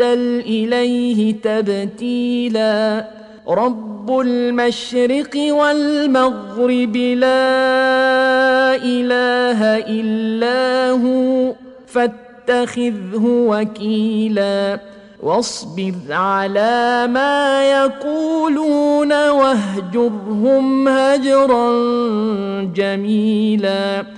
وتبتل اليه تبتيلا رب المشرق والمغرب لا اله الا هو فاتخذه وكيلا واصبر على ما يقولون واهجرهم هجرا جميلا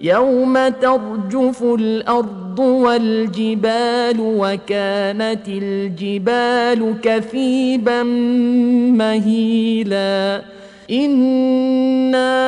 يوم ترجف الأرض والجبال وكانت الجبال كثيبا مهيلا أنا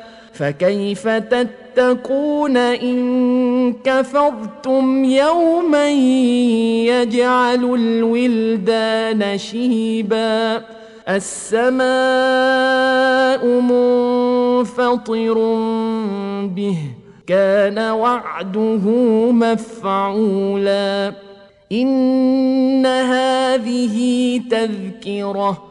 فكيف تتقون إن كفرتم يوما يجعل الولدان شيبا السماء منفطر به كان وعده مفعولا إن هذه تذكرة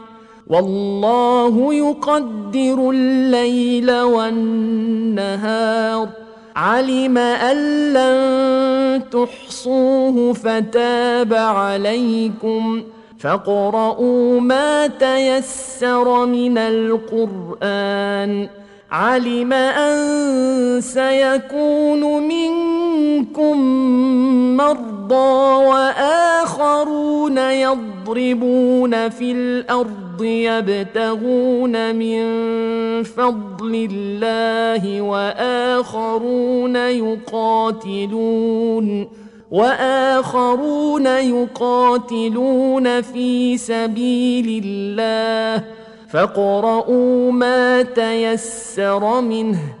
والله يقدر الليل والنهار. علم أن لن تحصوه فتاب عليكم. فاقرؤوا ما تيسر من القرآن. علم أن سيكون منكم مرضى واخرون يضربون في الأرض يبتغون من فضل الله وآخرون يقاتلون وآخرون يقاتلون في سبيل الله فاقرؤوا ما تيسر منه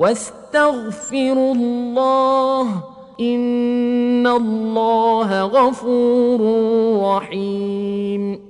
واستغفروا الله إن الله غفور رحيم